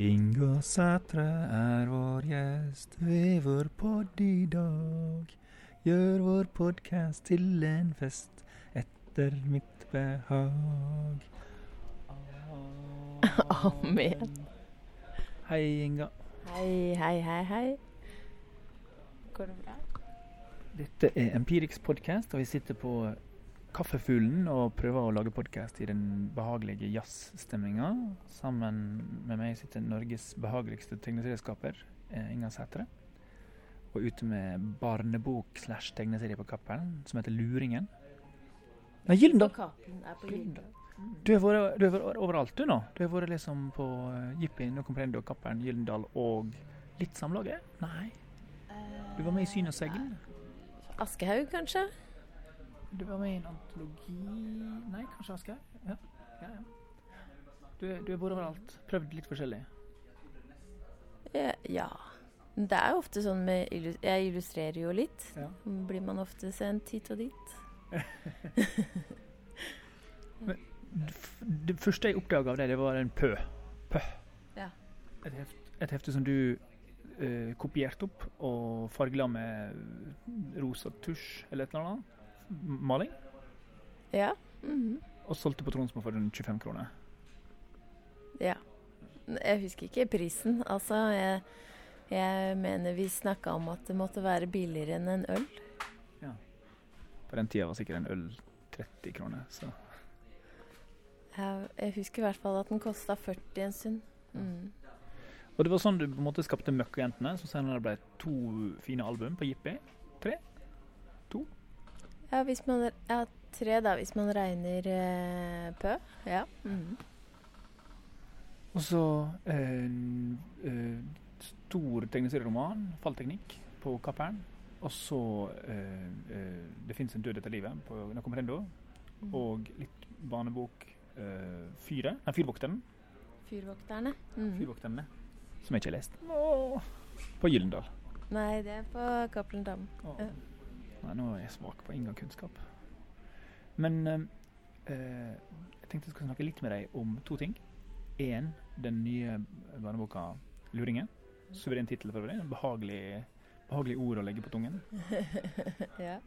Inga Sætre er vår gjest ved vår podd i dag. Gjør vår podkast til en fest etter mitt behag. Amen. Hei, Inga. Hei, hei, hei, hei. Går det bra? Dette er Empirix podkast, og vi sitter på Kaffefuglen og prøver å lage podkast i den behagelige jazzstemninga. Sammen med meg sitter Norges behageligste tegneserieskaper, eh, Inga Sætre. Og ute med barnebok slash tegneserie på Cappelen, som heter Luringen. Nei, Gyldendal! På Gyldendal. Du har vært overalt, du nå. Du har vært liksom på uh, Jippi, No Comprendo, Cappelen, Gyldendal og litt Samlaget? Nei. Du var med i Syn og segl. Aschehoug, kanskje? Du var med i en antologi Nei, kanskje Asgeir? Ja. ja, ja. Du, du har vært overalt. Prøvd litt forskjellig. Ja. ja. Det er jo ofte sånn med illus Jeg illustrerer jo litt. Ja. Blir man ofte sendt hit og dit. Det, det første jeg oppdaga av deg, det var en pø. Pø. Ja. Et, heft, et hefte som du eh, kopierte opp og fargela med rosa tusj eller et eller annet. Maling. Ja. mhm. Og solgte på Tronsmo for rundt 25 kroner. Ja. Jeg husker ikke prisen. Altså, jeg, jeg mener vi snakka om at det måtte være billigere enn en øl. Ja. På den tida var sikkert en øl 30 kroner. Så. Jeg, jeg husker i hvert fall at den kosta 40 en stund. Mm. Og det var sånn du på en måte skapte Møkkajentene, som senere ble to fine album på Jippi. Ja, hvis man, ja, tre da, hvis man regner eh, Pø. Ja. Mm. Og så en eh, stor tegneserieroman, fallteknikk, på Kappern. Og så eh, eh, Det fins en død etter livet på No Mm. Og litt barnebok eh, Fyret. Nei, Fyrvokteren. Fyrvokterne. Mm. Fyrvokterne. Som jeg ikke har lest. Åh, på Gyllendal. Nei, det er på Cappelen Dam. Åh. Nei, nå er jeg svak på ingen kunnskap. Men eh, eh, jeg tenkte jeg skulle snakke litt med deg om to ting. Én, den nye barneboka 'Luringen'. Suveren tittel for øvrig. Behagelig, behagelig ord å legge på tungen. ja.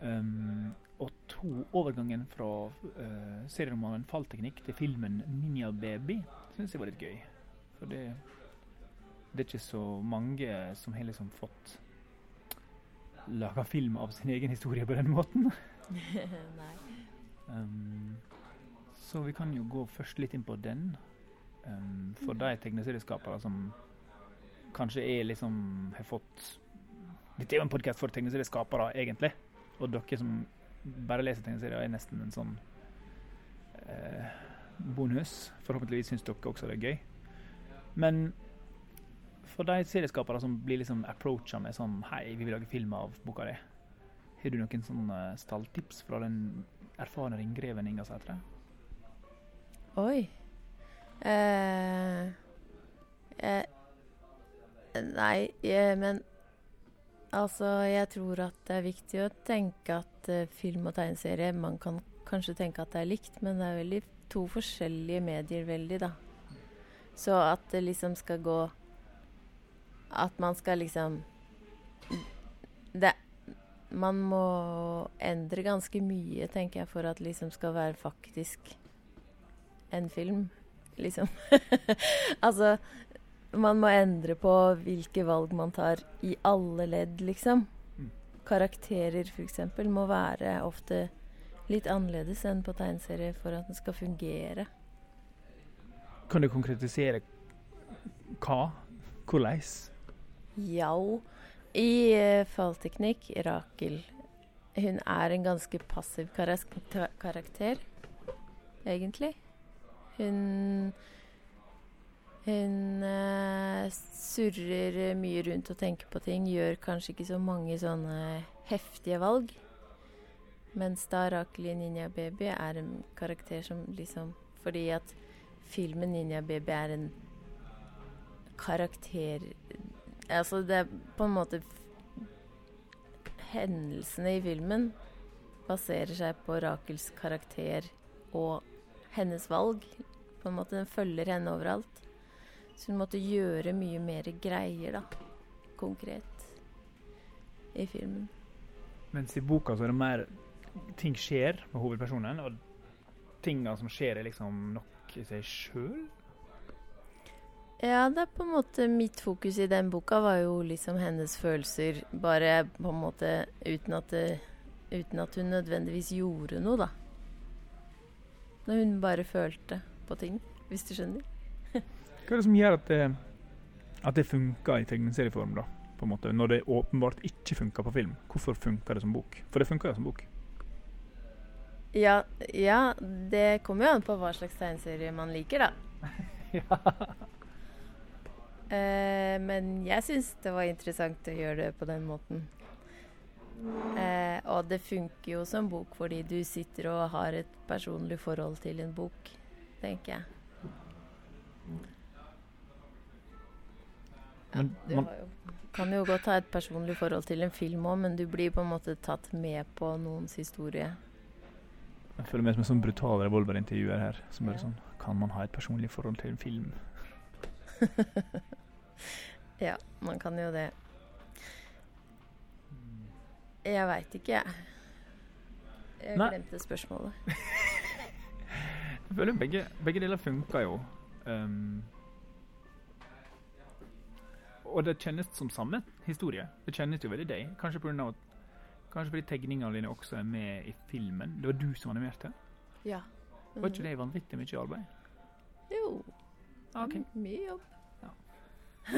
Um, og to, overgangen fra uh, serieromanen 'Fallteknikk' til filmen 'Ninja Baby' syns jeg var litt gøy. For det, det er ikke så mange som har liksom fått laga film av sin egen historie på den måten. Nei. Um, så vi kan jo gå først litt inn på den. Um, for de tegneserieskapere som kanskje er liksom har fått Dette er jo en podkast for tegneserieskapere, egentlig. Og dere som bare leser tegneserier, er nesten en sånn eh, bonus. Forhåpentligvis syns dere også det er gøy. Men for de serieskapere som blir liksom approacha med sånn Hei, vi vil lage film av boka di. Har du noen sånne stalltips fra den erfarne ringgreven Inga Sætre? Oi. Eh, eh, nei, eh, men altså Jeg tror at det er viktig å tenke at eh, film og tegneserie Man kan kanskje tenke at det er likt, men det er veldig to forskjellige medier, veldig, da. Så at det liksom skal gå At man skal liksom Det Man må endre ganske mye, tenker jeg, for at det liksom skal være faktisk en film, liksom. altså Man må endre på hvilke valg man tar i alle ledd, liksom. Mm. Karakterer, f.eks., må være ofte litt annerledes enn på tegneserie for at den skal fungere. Kan du konkretisere hva? Hvordan? Jau. I uh, fallteknikk, Rakel Hun er en ganske passiv karakter, egentlig. Hun Hun uh, surrer mye rundt og tenker på ting. Gjør kanskje ikke så mange sånne heftige valg. Mens da Rakel i Ninja Baby er en karakter som liksom Fordi at filmen Ninja Baby er en karakter Altså, det er på en måte Hendelsene i filmen baserer seg på Rakels karakter og hennes valg. På en måte Den følger henne overalt. Så hun måtte gjøre mye mer greier, da. Konkret. I filmen. Mens i boka så er det mer ting skjer med hovedpersonen, og tinga som skjer, er liksom nok i seg sjøl. Ja, det er på en måte mitt fokus i den boka var jo liksom hennes følelser, bare på en måte uten at, det, uten at hun nødvendigvis gjorde noe, da. Når hun bare følte på ting, hvis du skjønner. Hva er det som gjør at det, at det funker i tegneserieform, da? På en måte, når det åpenbart ikke funker på film. Hvorfor funker det som bok? For det funker jo som bok. Ja, ja, det kommer jo an på hva slags tegneserie man liker, da. ja. Eh, men jeg syns det var interessant å gjøre det på den måten. Eh, og det funker jo som bok fordi du sitter og har et personlig forhold til en bok, tenker jeg. Ja, du jo, kan jo godt ha et personlig forhold til en film òg, men du blir på en måte tatt med på noens historie. Jeg føler meg som en sånn brutal revolverintervjuer her. Som ja. er sånn Kan man ha et personlig forhold til en film? Ja, man kan jo det. Jeg veit ikke, jeg. Jeg Nei. glemte spørsmålet. Jeg føler begge, begge deler funker jo. Um, og det kjennes som samme historie. Det kjennes jo veldig deg. Kanskje, på grunn av kanskje fordi tegningene dine også er med i filmen. Det var du som animerte. Ja. Var ikke det vanvittig mye arbeid? Jo. Ok. Mm, Mye jobb. Ja.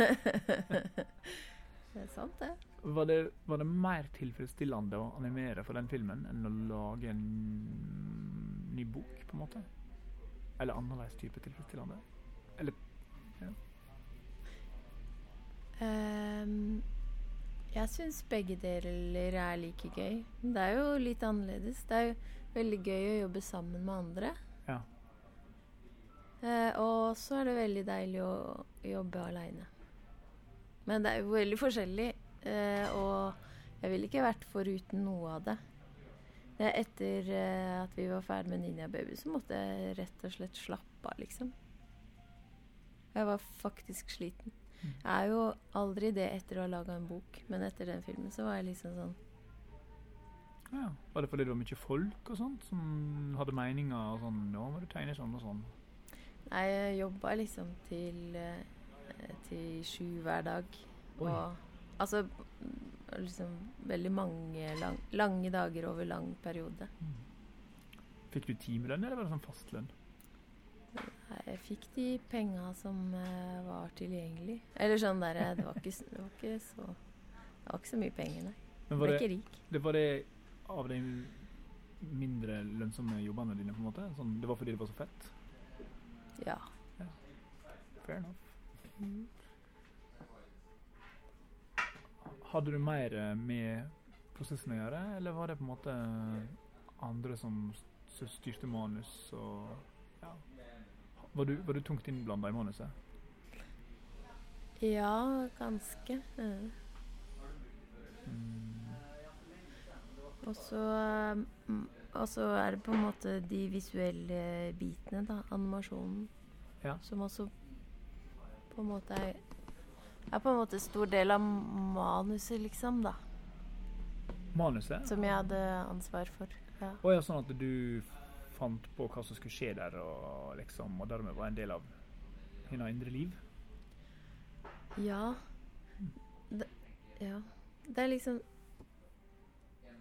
det er sant, det. Var det, var det mer tilfredsstillende å animere for den filmen enn å lage en ny bok, på en måte? Eller annerledes type tilfredsstillende? Eller Ehm, jeg syns begge deler er like gøy. Det er jo litt annerledes. Det er jo veldig gøy å jobbe sammen med andre. Eh, og så er det veldig deilig å jobbe aleine. Men det er jo veldig forskjellig, eh, og jeg ville ikke vært foruten noe av det. det er etter eh, at vi var ferdig med Ninja Baby, så måtte jeg rett og slett slappe av, liksom. Jeg var faktisk sliten. Mm. Jeg er jo aldri det etter å ha laga en bok, men etter den filmen så var jeg liksom sånn Ja. Var det fordi det var mye folk og sånt som hadde meninger og sånn 'Nå må du tegne sånn og sånn'? Nei, jeg jobba liksom til, eh, til sju hver dag. Oi. Og altså mm, liksom veldig mange lang, lange dager over lang periode. Fikk du timelønn, eller var det sånn fastlønn? Nei, Jeg fikk de penga som eh, var tilgjengelig. Eller sånn der eh, Det var ikke, det var ikke så Det var ikke så mye penger, nei. Men Jeg var ble det, ikke rik. det var det av de mindre lønnsomme jobbene dine, på en måte? Sånn, det var fordi det var så fett? Ja. Fair enough. Mm. Hadde du mer eh, med prosessen å gjøre, eller var det på en måte andre som styrte manus og ja. Var du, var du tungt innblanda i manuset? Ja, ganske. Mm. Mm. Og så mm, og så er det på en måte de visuelle bitene, da. Animasjonen. Ja. Som også på en måte er er på en måte stor del av manuset, liksom, da. Manuset? Som jeg hadde ansvar for. Ja. Og ja, sånn at du fant på hva som skulle skje der, og liksom, og dermed var en del av hennes indre liv? Ja. Det, ja. Det er liksom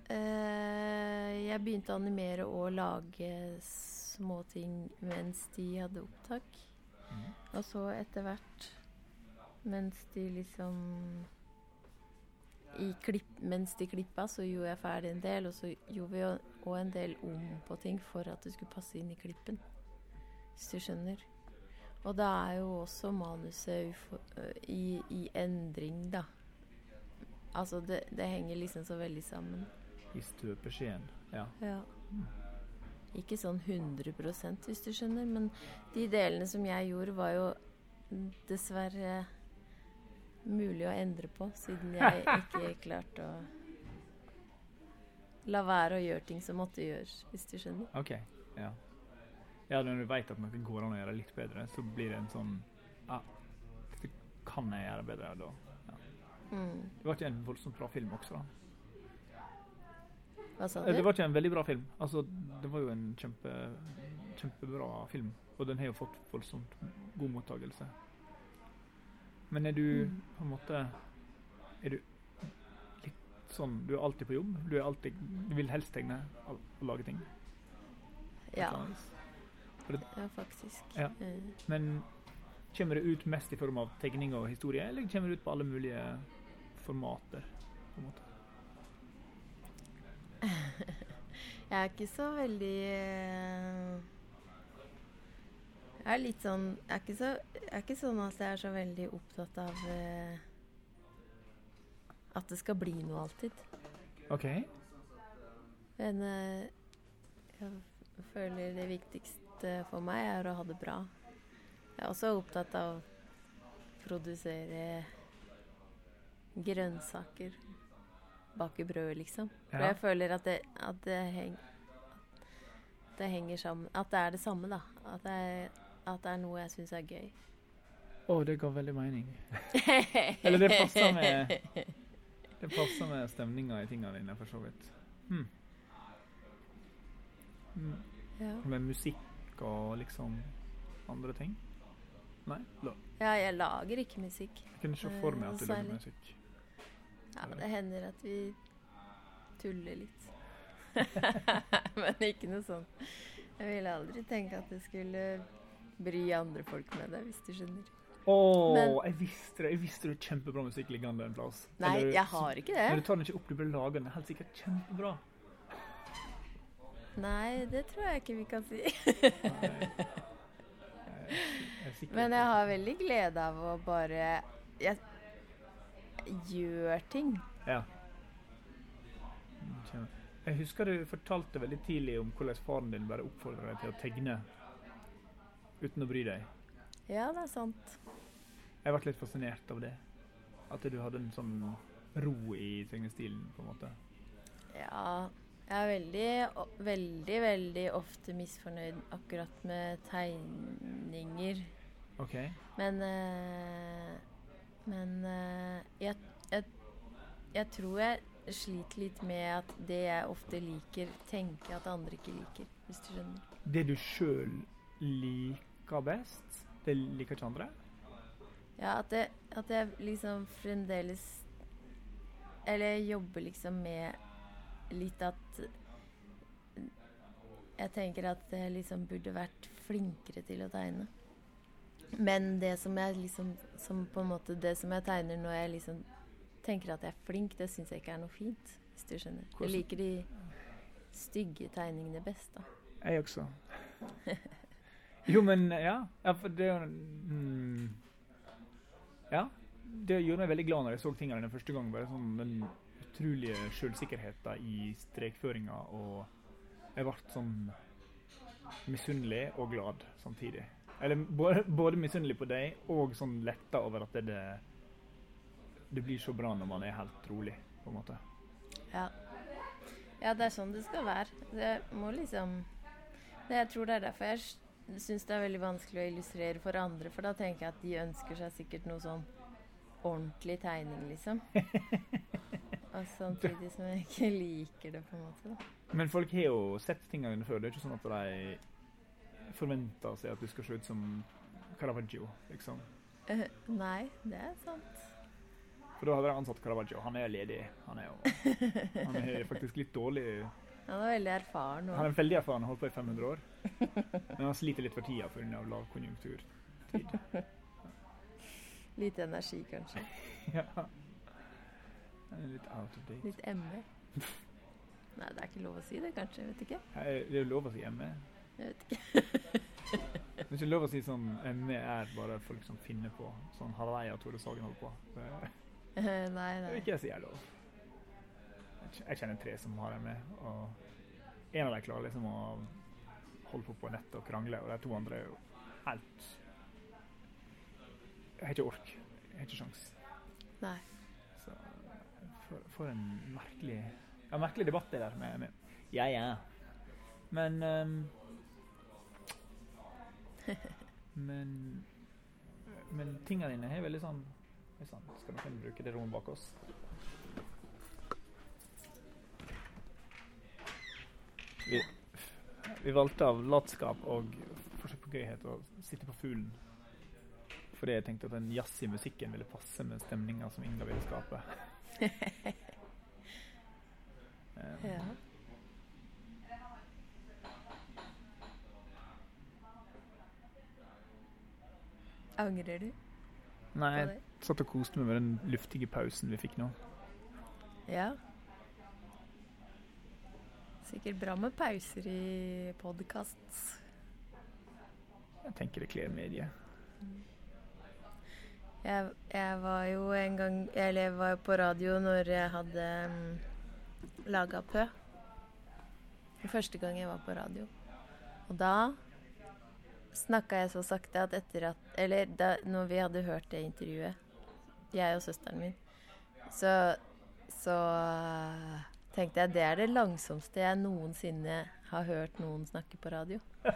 eh, Jeg begynte å animere og lage småting mens de hadde opptak. Mm. Og så etter hvert, mens de liksom i klipp, Mens de klippa, så gjorde jeg ferdig en del, og så gjorde vi òg en del om på ting for at det skulle passe inn i klippen. Hvis du skjønner. Og da er jo også manuset øh, i, i endring, da. Altså, det, det henger liksom så veldig sammen. I støpeskjeen. Ja. Ja. Ikke sånn 100% hvis du skjønner, men de delene som jeg gjorde, var jo dessverre mulig å endre på, siden jeg ikke klarte å la være å gjøre ting som måtte gjøres, hvis du skjønner. OK. Ja. ja, når du vet at noe går an å gjøre litt bedre, så blir det en sånn ah, kan jeg gjøre bedre da? Ja. Mm. Det var ikke en voldsomt bra film også, da. Hva sa du? Det var ikke en veldig bra film. Altså, det var jo en kjempe, kjempebra film, og den har jo fått voldsomt god mottakelse. Men er du Mm. på en måte Er du litt sånn Du er alltid på jobb? Du alltid Du vil helst tegne og lage ting? Ja, Det, ja faktisk. Ja. Eh, Men kommer det ut mest i form av tegning og historie, eller kommer det ut på alle mulige formater? på en måte? Jeg er ikke så veldig eh, Jeg er litt sånn Jeg er ikke, så, jeg er ikke sånn at jeg er så veldig opptatt av eh, at det skal bli noe alltid. OK. Men eh, jeg føler det viktigste for meg er å ha det bra. Jeg er også opptatt av å produsere grønnsaker. Bake brød, liksom. For Ja. jeg føler at det, at det, heng, at det henger sammen At det er det samme, da. At det er, at det er noe jeg syns er gøy. Å, det ga veldig mening. Eller det passer med Det passer med stemninga i tingene dine, for så vidt. Hmm. Mm. ja. Med musikk og liksom andre ting? Nei? La. ja, jeg lager ikke musikk. Jeg kunne se for meg at du lager musikk. Ja, det hender at vi tuller litt. Men ikke noe sånn. Jeg ville aldri tenke at det skulle bry andre folk med det, hvis du skjønner. Å, jeg visste det! Jeg visste det var kjempebra musikk liggende en plass. Nei, Eller- jeg har ikke det. Men du tar den ikke opp, du blir lage den. Helt sikkert kjempebra. Nei, det tror jeg ikke vi kan si. Jeg Men jeg har veldig glede av å bare Jeg gjør ting. Ja. Jeg husker du fortalte veldig tidlig om hvordan faren din bare oppfordra deg til å tegne uten å bry deg. Ja, det er sant. Jeg ble litt fascinert av det. At du hadde en sånn ro i tegnestilen, på en måte. Ja. Jeg er veldig, veldig, veldig ofte misfornøyd akkurat med tegninger. OK. Men eh, Men eh, jeg, jeg, jeg tror jeg sliter litt med at det jeg ofte liker, tenker at andre ikke liker. Hvis du skjønner. Det du sjøl liker best, det liker ikke andre? Ja, at, det, at jeg liksom fremdeles Eller jeg jobber liksom med litt at Jeg tenker at jeg liksom burde vært flinkere til å tegne. Men det som jeg liksom som på en måte Det som jeg tegner når jeg liksom tenker at jeg er flink, det syns jeg ikke er noe fint. Hvis du skjønner. Jeg liker de stygge tegningene best, da. Jeg også. Jo, men ja. ja for det mm, Ja. Det gjorde meg veldig glad når jeg så tingene den første gang. Bare sånn Den utrolige selvsikkerheten i strekføringa, og jeg ble sånn misunnelig og glad samtidig. Eller både, både misunnelig på deg og sånn letta over at det, det det blir så bra når man er helt rolig, på en måte. Ja. ja, det er sånn det skal være. Det må liksom det, Jeg tror det er derfor jeg syns det er veldig vanskelig å illustrere for andre, for da tenker jeg at de ønsker seg sikkert noe sånn ordentlig tegning, liksom. Og samtidig som jeg ikke liker det, på en måte. da. Men folk har jo sett tingene før. Det er ikke sånn at de forventer seg at du skal se ut som Caravaggio, liksom. Uh, nei, det er sant. For da hadde de ansatt Caravaggio. Han er ledig. Han er jo Han er faktisk litt dårlig. Han er veldig erfaren. Han er veldig erfaren, har holdt på i 500 år. Men han sliter litt for tida pga. lavkonjunktur. lite energi, kanskje. Ja. Litt out of date. Litt ME. Nei, det er ikke lov å si det, kanskje. Jeg vet ikke. Det er jo lov å si ME. Jeg vet ikke. Det er ikke lov å si sånn ME er bare folk som finner på. Sånn Hareide og Tore Sagen holder på. Det Eh, nei, det vil ikke jeg si er lov. Jeg kjenner tre som har ME, og en av dem klarer liksom å holde på på nettet og krangle, og de to andre er jo helt Jeg har ikke ork. Jeg har ikke sjans. nei. Så for, for en merkelig Ja, merkelig debatt det der med, med Ja, ja. Men ehm, Men Men tingene dine er veldig sånn Oi sann, skal noen bruke det rommet bak oss? Vi, vi valgte av latskap og forsøk på gøyhet å sitte på fuglen. Fordi jeg tenkte at den jazzy musikken ville passe med stemninga som Inga ville skape. um, Ja. Angrer du Nei, jeg satt og koste meg med den luftige pausen vi fikk nå. Ja. Sikkert bra med pauser i podkast. Jeg tenker det kler mediet. Jeg, jeg var jo en gang Eller jeg var jo på radio når jeg hadde um, laga Pø. Første gang jeg var på radio. Og da snakka jeg så sakte at etter at Eller da når vi hadde hørt det intervjuet, jeg og søsteren min, så, så tenkte jeg det er det langsomste jeg noensinne har hørt noen snakke på radio.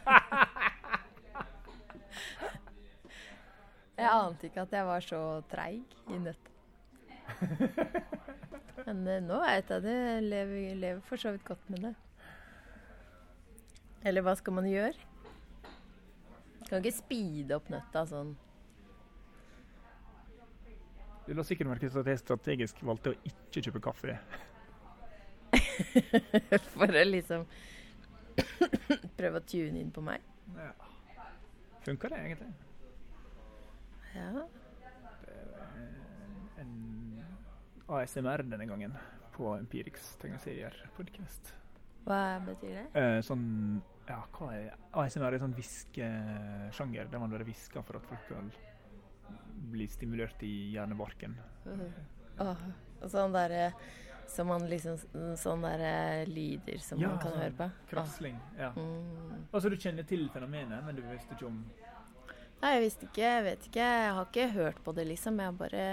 Jeg ante ikke at jeg var så treig i nøtta. Men eh, nå veit jeg det. Jeg lever, lever for så vidt godt med det. Eller hva skal man gjøre? Kan ikke speede opp nøtta sånn. Du la sikkert merke til at jeg strategisk valgte å ikke kjøpe kaffe. For å liksom prøve å tune inn på meg. Ja. Funka det egentlig? Ja. En ASMR denne gangen på Empirix tegneserier podcast. Hva betyr det? Eh, sånn Ja, hva er ASMR er sånn hviskesjanger der man bare hvisker for at folk skal bli stimulert i hjernebarken. Mm. og sånn derre Som man liksom Sånn der, lyder som Ja, man kan sånn høre på. Krasling. Ja. Åh. Mm. Altså, du kjenner til fenomenet, men du visste ikke om Nei, jeg visste ikke. Jeg vet ikke. Jeg har ikke hørt på det, liksom. Jeg har bare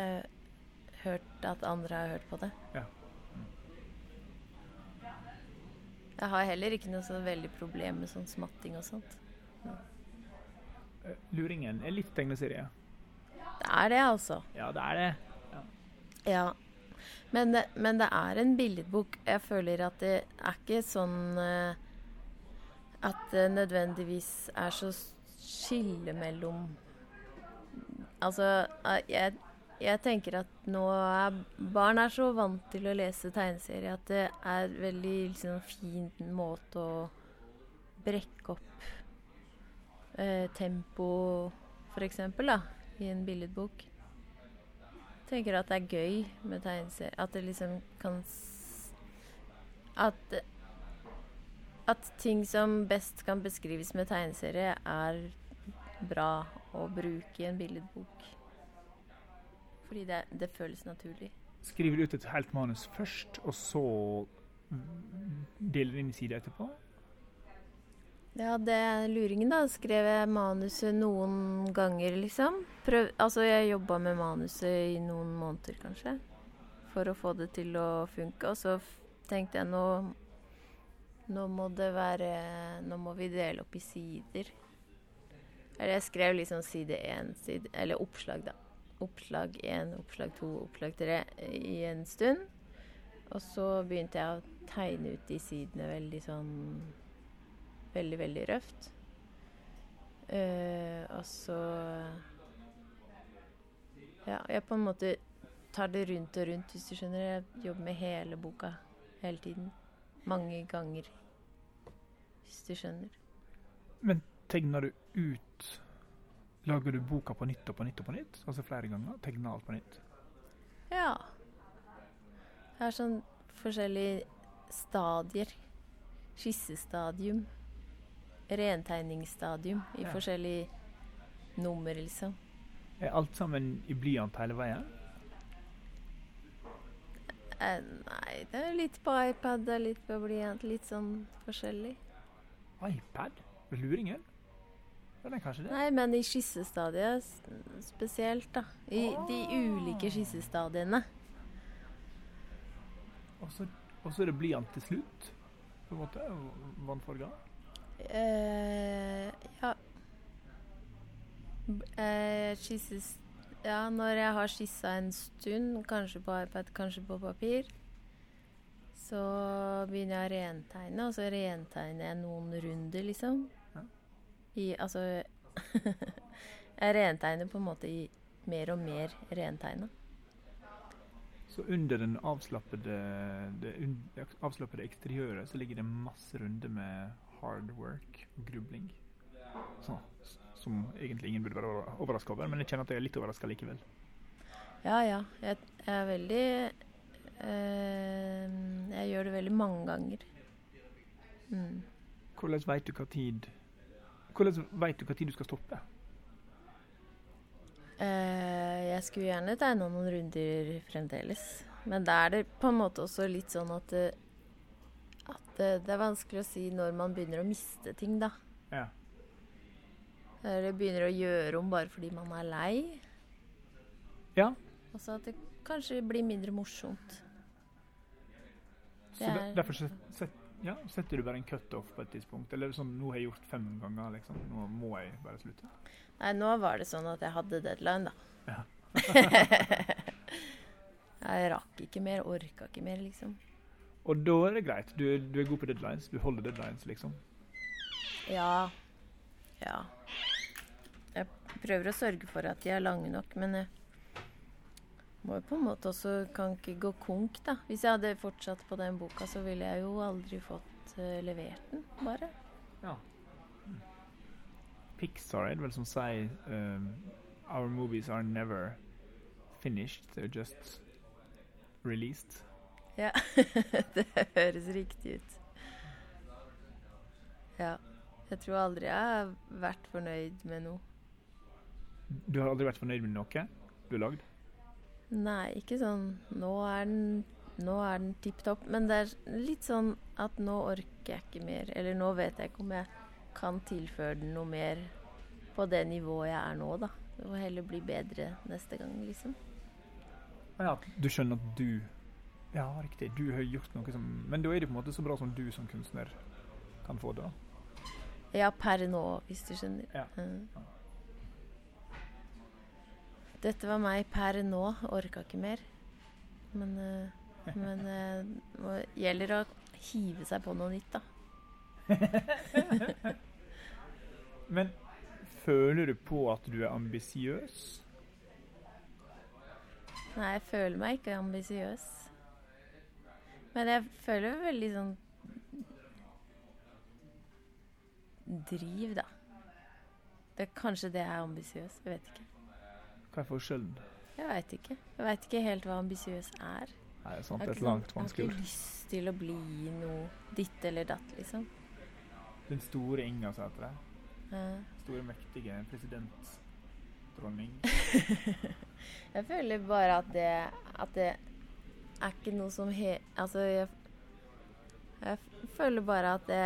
hørt at andre har hørt på det. Ja. Jeg har heller ikke noe så veldig problem med sånn smatting og sånt. Ja. Luringen er litt tegneserie. Det er det, altså. Ja, det er det. Ja. Men, det- men det er en billedbok. Jeg føler at det er ikke sånn eh, at det nødvendigvis er så skille mellom Altså, eh, jeg, jeg tenker at nå er barn er så vant til å lese tegneserier at det er veldig liksom, fin måte å brekke opp eh, tempo, da, i en billedbok Jeg tenker at det er gøy med tegneserier. At det liksom kan At At ting som best kan beskrives med tegneserie, er bra å bruke i en billedbok. Fordi det, det føles naturlig. Skriver du ut et helt manus først, og så deler du inn i sider etterpå? Ja, det er luringen, da. Skrev jeg manuset noen ganger, liksom. Prøv, altså, jeg jobba med manuset i noen måneder, kanskje. For å få det til å funke. Og så tenkte jeg nå Nå må det være Nå må vi dele opp i sider. Eller jeg skrev liksom side én, side Eller oppslag, da. Oppslag én, oppslag to, oppslag tre i en stund. Og så begynte jeg å tegne ut de sidene veldig sånn veldig, veldig røft. Uh, og så Ja, jeg på en måte tar det rundt og rundt, hvis du skjønner. Jeg jobber med hele boka hele tiden. Mange ganger. Hvis du skjønner. Men tegner du ut Lager du boka på nytt og på nytt og på nytt? Altså flere ganger? Tegner alt på nytt? Ja. Det er sånn forskjellige stadier. Skissestadium. Rentegningsstadium i Ja. forskjellige nummer, liksom. Er alt sammen i blyant hele veien? Eh, nei, det er litt på iPad og litt på blyant. Litt sånn forskjellig. iPad? Luringen? Er kanskje det. Nei, men i skissestadiet spesielt, da. I de ulike skissestadiene. Og så og så er det blyant til slutt? På en måte? Vannfarga? Eh, ja. Eh, skisses Ja, når jeg har skissa en stund, kanskje på iPad, kanskje på papir, så begynner jeg å rentegne, og så rentegner jeg noen runder, liksom. I Altså Jeg rentegner på en måte i mer og mer rentegna. Så under den avslappede, det det avslappede eksteriøret så ligger det masse runder med hard work og grubling. Så, som egentlig ingen burde være overraska over, men jeg kjenner at jeg er litt overraska likevel. Ja, ja. Jeg, jeg er veldig øh, Jeg gjør det veldig mange ganger. Mm. Hvordan veit du hva tid Hvordan vet du hva tid du skal stoppe? Uh, jeg skulle gjerne tegna noen runder fremdeles. Men da er det på en måte også litt sånn at, det, at det, det er vanskelig å si når man begynner å miste ting, da. Ja. Eller begynner å gjøre om bare fordi man er lei. Ja. Og så at det kanskje blir mindre morsomt. Så Det der, er- derfor set, set, ja, setter du bare en cutoff på et tidspunkt? Eller sånn Nå har jeg gjort fem ganger, liksom. Nå må jeg bare slutte. Nei, nå var det sånn at jeg hadde deadline, da. Ja. jeg rakk ikke mer, orka ikke mer, liksom. Og da er det greit. Du, du er god på deadlines. Du holder deadlines, liksom. Ja. Ja. Jeg prøver å sørge for at de er lange nok, men jeg må jo på en måte også kan ikke gå konk, da. Hvis jeg hadde fortsatt på den boka, så ville jeg jo aldri fått uh, levert den, bare. Ja. Pixar er det vel som sier um, Our movies are never finished, they're just released. Ja. det høres riktig ut. Ja. Jeg tror aldri jeg har vært fornøyd med noe. Du har aldri vært fornøyd med noe du har lagd? Nei, ikke sånn Nå er den, nå er den tipp topp. Men det er litt sånn at nå orker jeg ikke mer. Eller nå vet jeg ikke om jeg kan tilføre den noe mer på det nivået jeg er nå, da. Det får heller bli bedre neste gang, liksom. Ja, du skjønner at du Ja, riktig. Du har gjort noe som Men da er det på en måte så bra som du som kunstner kan få det, da. Ja, per nå, hvis du skjønner. Ja. Mm. Dette var meg per nå. Orka ikke mer. Men, eh, men eh, det gjelder å hive seg på noe nytt, da. Men føler du på at du er ambisiøs? Nei, jeg føler meg ikke ambisiøs. Men jeg føler veldig sånn driv, da. Det, kanskje det er ambisiøs. Jeg vet ikke. Hva er forskjellen? Jeg veit ikke. Jeg veit ikke helt hva ambisiøs er. Nei, sant, Jeg er et langt, sånn- vanskelig Jeg har ikke lyst til å bli noe ditt eller datt, liksom. Den store Inga, sa til deg. Eh, Store, mektige presidentdronning. Jeg føler bare at det At det er ikke noe som he... Altså, jeg Jeg føler bare at det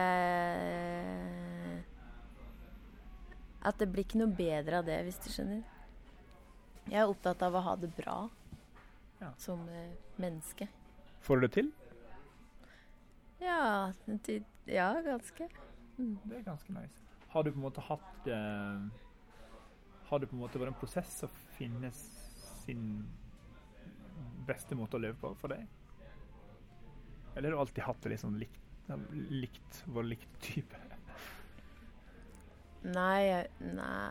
At det blir ikke noe bedre av det, hvis du skjønner. Jeg er opptatt av å ha det bra Ja. som eh, menneske. Får du det til? Ja, til, ja ganske. Mm. Det er ganske nice. Har du på en måte hatt det Har det på en måte vært en prosess å finne sin beste måte å leve på for deg? Eller har du alltid hatt det liksom likt, likt vår likt type? Nei, nei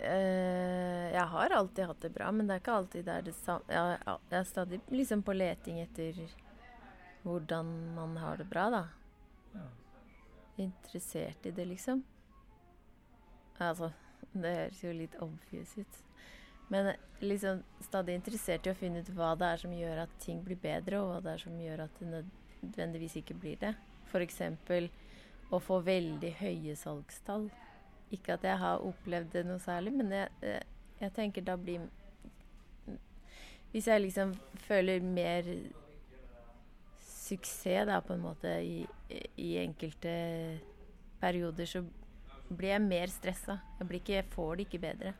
Eh, Jeg har alltid hatt det bra, men det er ikke alltid det er det samme. Jeg, jeg er stadig liksom på leting etter hvordan man har det bra, da. Ja. Interessert i det, liksom. Altså, det høres jo litt obvious ut. Men liksom stadig interessert i å finne ut hva det er som gjør at ting blir bedre, og hva det er som gjør at det nødvendigvis ikke blir det. F.eks. å få veldig høye salgstall. Ikke at jeg har opplevd det noe særlig, men jeg, eh, jeg tenker da blir Hvis jeg liksom føler mer suksess da, på en måte i, i enkelte perioder, så blir jeg mer stressa. Jeg, blir ikke, jeg får det ikke bedre.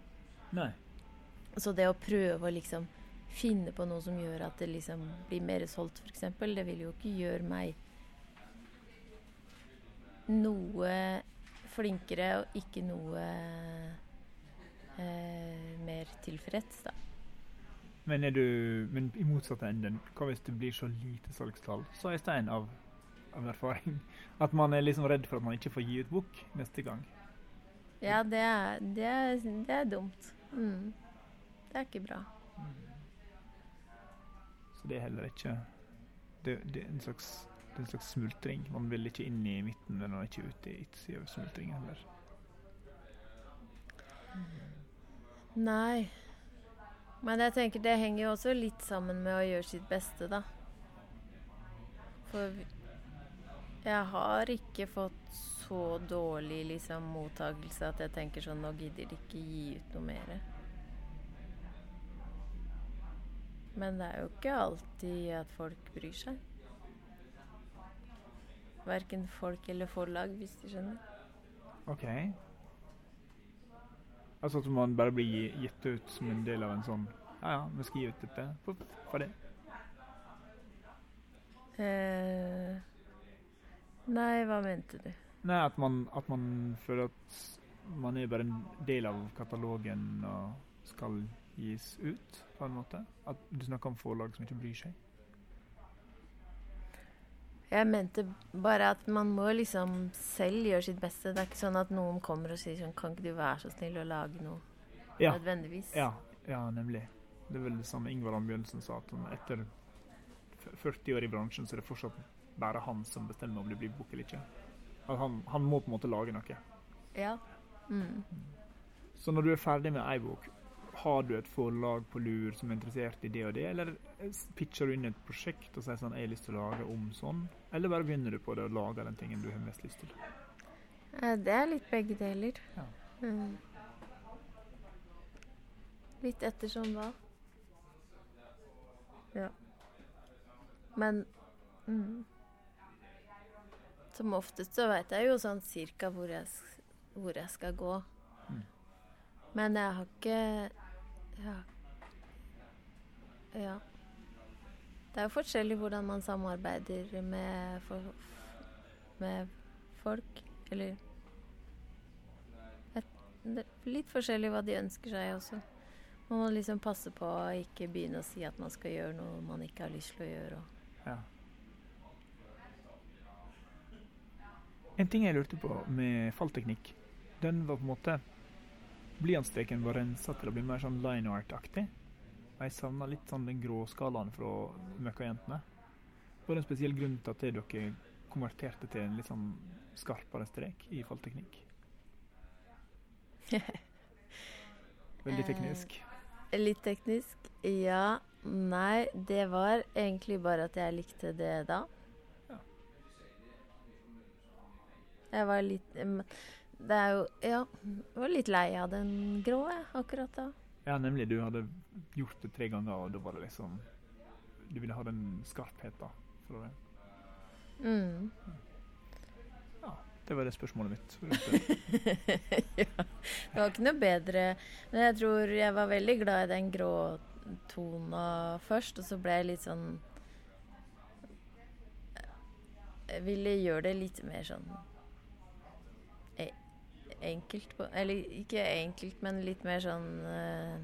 Nei. Så det å prøve å liksom finne på noe som gjør at det liksom blir mer solgt, f.eks., det vil jo ikke gjøre meg noe flinkere og ikke noe eh, mer tilfreds, da. Men, er du, men i motsatt ende, hva hvis det blir så lite salgstall? Så er Stein av, av erfaring at man er liksom redd for at man ikke får gi ut bok neste gang. Ja, det er, det er, det er dumt. Mm. Det er ikke bra. Så det er heller ikke Det, det, er, en slags, det er en slags smultring. Man vil ikke inn i midten, men man er ikke ute i yttersida av heller. Nei. Men jeg tenker det henger jo også litt sammen med å gjøre sitt beste, da. For jeg har ikke fått så dårlig liksom, mottagelse at jeg tenker sånn Nå gidder de ikke gi ut noe mer. Men det er jo ikke alltid at folk bryr seg. Verken folk eller forlag, hvis du skjønner. OK. Altså at man bare blir gitt ut som en del av en sånn Ja, ja, vi skal gi ut dette. For, for det. Eh, nei, hva mente du? Nei, at man, at man føler at man er bare en del av katalogen og skal gis ut, på en måte. At du snakker om forlag som ikke bryr seg. Jeg mente bare at man må liksom selv gjøre sitt beste. Det er ikke sånn at noen kommer og sier sånn Kan ikke du være så snill å lage noe? Ja, Nødvendigvis. ja, ja nemlig. Det er vel det samme Ingvar Ambjørnsen sa, at etter 40 år i bransjen, så er det fortsatt bare han som bestemmer om det blir bok eller ikke. Han, han må på en måte lage noe. Ja. Mm. Så når du er ferdig med ei bok, har du et forlag på lur som er interessert i det og det, eller pitcher du inn et prosjekt og sier sånn 'Jeg har lyst til å lage om sånn', eller bare begynner du på det og lager den tingen du har mest lyst til? Eh, Det er litt begge deler. Ja. Mm. Litt ettersom hva. Ja. Men mm. Som oftest så veit jeg jo sånn cirka hvor jeg, hvor jeg skal gå. Mm. Men jeg har ikke Ja. ja. Det er jo forskjellig hvordan man samarbeider med, for, med folk. Eller et, Litt forskjellig hva de ønsker seg også. Man må liksom passe på å ikke begynne å si at man skal gjøre noe man ikke har lyst til å gjøre. Ja. En ting jeg lurte på med fallteknikk, den var på en måte Blyantstreken var rensa til å bli mer sånn line art-aktig. Jeg savna litt sånn den gråskalaen fra Møkkajentene. Var det en spesiell grunn til at dere konverterte til en litt sånn skarpere strek i fallteknikk? Veldig Eh, teknisk. Litt teknisk. Ja. Nei, det var egentlig bare at jeg likte det da. Ja. Jeg var litt Det er jo Ja, jeg var litt lei av den grå, jeg, akkurat da. Ja, nemlig. Du hadde gjort det tre ganger, og da var det liksom Du ville ha den skarpheten fra det. Mm. Det var det spørsmålet mitt. ja. Det var ikke noe bedre. Men jeg tror jeg var veldig glad i den grå tona først, og så ble jeg litt sånn Jeg ville gjøre det litt mer sånn enkelt på Eller ikke enkelt, men litt mer sånn eh,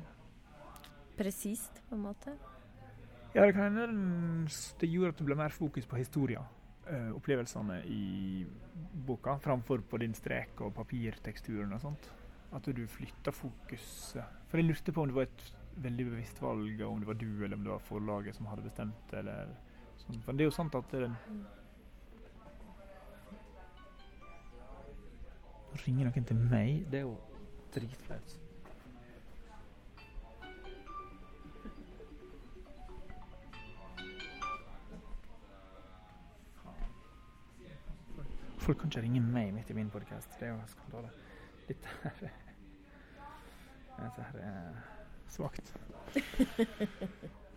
presist, på en måte. Ja, det kan hende det gjorde at det ble mer fokus på historia. eh, opplevelsene i boka, framfor på din strek og papirteksturen og sånt. At du flytta fokuset. For jeg lurte på om det var et veldig bevisst valg, og om det var du eller om det var forlaget som hadde bestemt det. eller sånn. For det er jo sant at det ringer noen til meg. Det er jo dritflaut. Folk kan ikke ringe meg midt i min podkast. Det er jo skandale. Dette her er Dette her er svakt.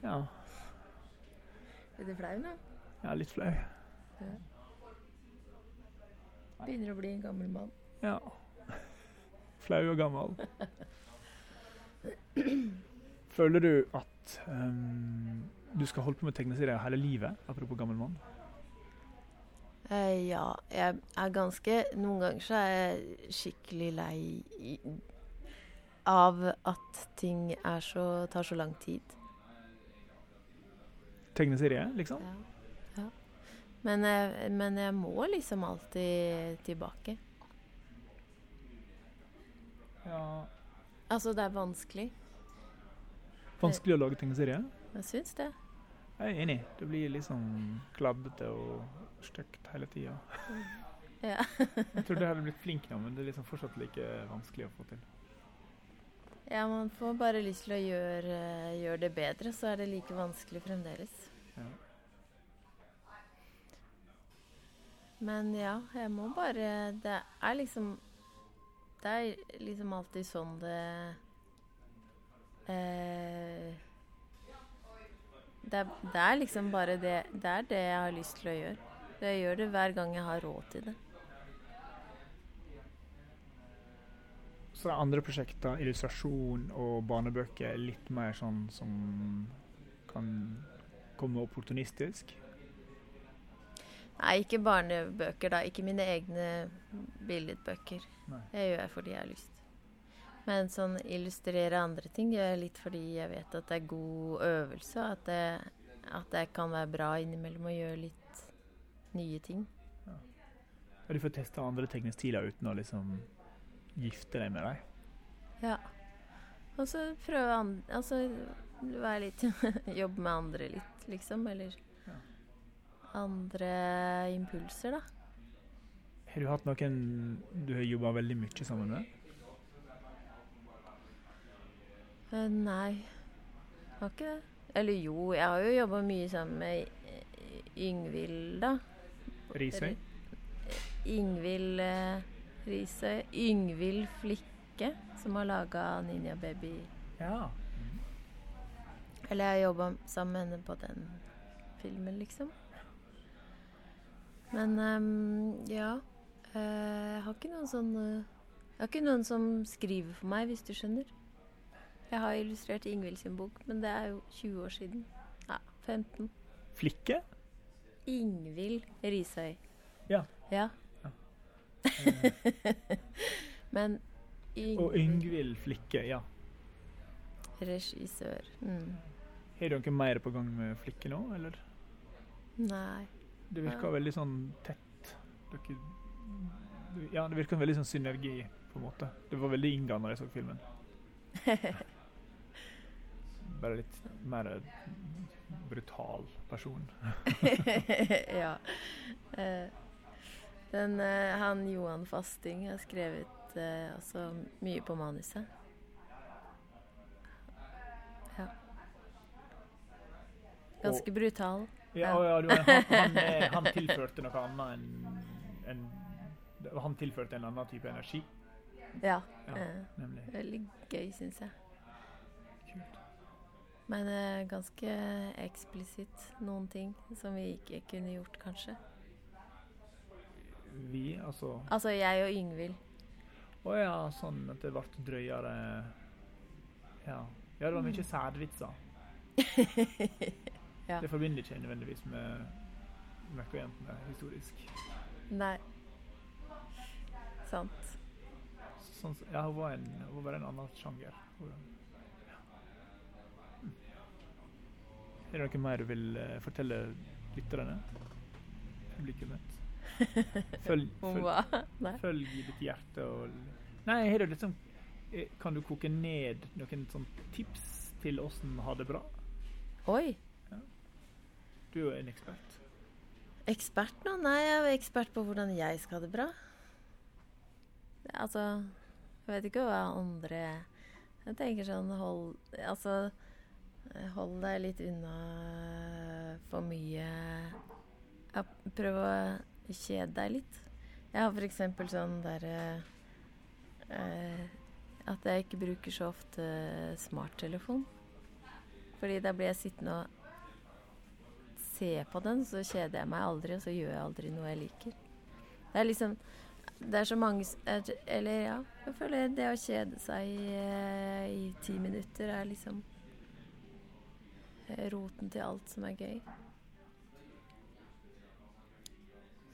Ja, Er du flau nå? er litt flau. Begynner å bli en gammel mann. Ja. Flau og gammel. Føler du at um, du skal holde på med tegneserier hele livet? Apropos gammel mann. Uh, ja, jeg er ganske Noen ganger så er jeg skikkelig lei i, av at ting er så, tar så lang tid. Tegneserie, liksom? Ja. ja. Men, jeg, men jeg må liksom alltid tilbake. Ja. Altså, det er vanskelig. Vanskelig å lage tegneserie? Jeg syns det. Jeg er enig. Det blir liksom kladdete og stygt hele tida. Ja. jeg trodde jeg hadde blitt flink nå, men det er liksom fortsatt like vanskelig å få til. Ja, man får bare lyst til å gjøre, gjøre det bedre, så er det like vanskelig fremdeles. Ja. Men ja, jeg må bare Det er liksom Det er liksom alltid sånn det eh, det, er, det er liksom bare det Det er det jeg har lyst til å gjøre. Jeg gjør det hver gang jeg har råd til det. Så er andre prosjekter, illustrasjon og barnebøker, litt mer sånn som kan komme opportunistisk? Nei, ikke barnebøker, da. Ikke mine egne billedbøker. Nei. Det gjør jeg fordi jeg har lyst. Men sånn illustrere andre ting gjør jeg litt fordi jeg vet at det er god øvelse. At det, at det kan være bra innimellom å gjøre litt nye ting. Og du får teste andre tegnestiler uten å liksom gifte deg med dem? Ja. Og så prøve andre Altså være litt Jobbe med andre litt, liksom. Eller Ja. Andre impulser, da. Har du hatt noen du har jobba veldig mye sammen med? Eh, nei, har ikke det. Eller jo, jeg har jo jobba mye sammen med Yngvild, da. Risøy? Ingvild uh, Risøy. Yngvild Flikke, som har laga Ninja Baby. Ja. Eller jeg har jobba sammen med henne på den filmen, liksom. Men um, ja. eh, jeg har ikke noen sånn eh, Jeg har ikke noen som skriver for meg, hvis du skjønner. Jeg har illustrert Ingvild sin bok, men det er jo 20 år siden. Ja, 15. Flikke? Ingvild Risøy. Ja. Ja. Men Men og Yngvild Flikke, ja. regissør. Mm. Har du noe mer på gang med Flikke nå, eller? Nei. Det virker veldig sånn tett. Dere, ja, det virker veldig sånn synergi, på en måte. Det var veldig Inga når jeg så filmen. Bare litt mer brutal person. ja. Eh, den, eh, han Johan Fasting har skrevet eh, altså mye på manuset. Ganske brutal. Ja, Ja. du, han, han, eh, han tilførte noe annet enn en, Han tilførte en annen type energi, Ja. Ja. Eh, nemlig. veldig gøy, syns jeg. Kult. Men eh, ganske eksplisitt noen ting som vi ikke kunne gjort, kanskje. Vi, altså Altså jeg og Yngvild. Å ja, sånn at det ble drøyere Ja. Ja, det var mye sædvitser. Ja. Det forbinder ikke jeg nødvendigvis med Møkkajentene historisk. Nei. Sant. Sånn, ja, hun var, en, hun var en annen sjanger. Hun- ja. Mm. Er det noe mer du vil uh, fortelle lytterne? Publikummet? Følg, følg, følg ditt hjerte og Nei, har du liksom eh, Kan du koke ned noen sånn tips til åssen ha det bra? Oi. Du jo en ekspert. Ekspert nå? Nei, jeg er ekspert på hvordan jeg skal ha det bra. Altså Jeg vet ikke hva andre Jeg tenker sånn hold Altså Hold deg litt unna for mye Prøv å kjede deg litt. Jeg har f.eks. sånn derre eh, At jeg ikke bruker så ofte smarttelefon. Fordi da blir jeg sittende og se på den, så kjeder jeg meg aldri, og så gjør jeg aldri noe jeg liker. Det er liksom Det er så mange er- Eller ja, jeg føler det å kjede seg i, i ti minutter er liksom eh, roten til alt som er gøy.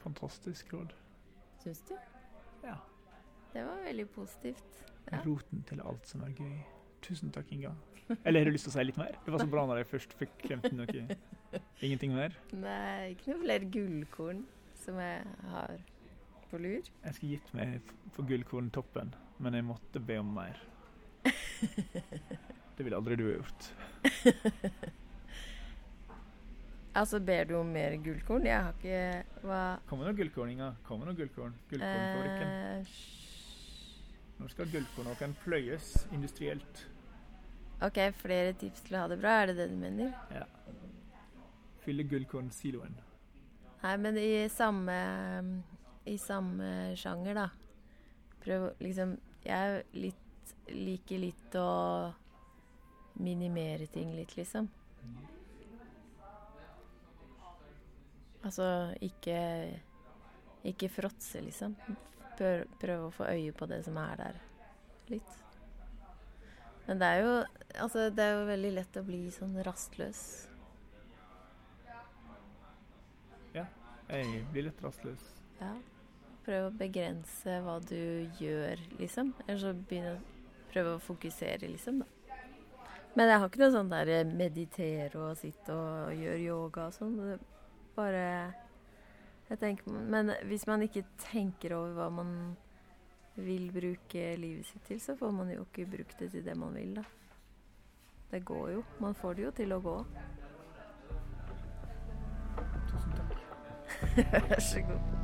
Fantastisk råd. Syns du? Ja. Det var veldig positivt. Ja. Roten til alt som er gøy. Tusen takk, Inga. Eller har du lyst til å si litt mer? Det var så bra når jeg først fikk klemt inn noe. Ingenting mer? Nei, ikke noe flere gullkorn som jeg har på lur. Jeg skulle gitt meg på gullkorntoppen, men jeg måtte be om mer. Det ville aldri du ha gjort. Altså, ber du om mer gullkorn? Jeg har ikke Hva Kommer noe gullkorn, Inga? Kommer noe gullkorn? Gullkornfabrikken. eh, Nå skal gullkornåkeren pløyes industrielt. OK, flere tips til å ha det bra, er det det du mener? Ja. Fylle gullkornsiloen. Nei, men i samme I samme sjanger, da. Prøv liksom Jeg litt, liker litt å minimere ting litt, liksom. Altså ikke Ikke fråtse, liksom. Prøv, å få øye på det som er der, litt. Men det er jo Altså, det er jo veldig lett å bli sånn rastløs. Ja. Jeg blir litt rastløs. Ja. Prøv å begrense hva du gjør, liksom. Eller så begynne å prøve å fokusere, liksom, da. Men jeg har ikke noe sånn der eh, meditere og sitte og gjøre yoga og sånn. Bare jeg tenker, Men hvis man ikke tenker over hva man vil bruke livet sitt til, så får man jo ikke brukt det til det man vil, da. Det går jo. Man får det jo til å gå. Tusen takk. Vær så god.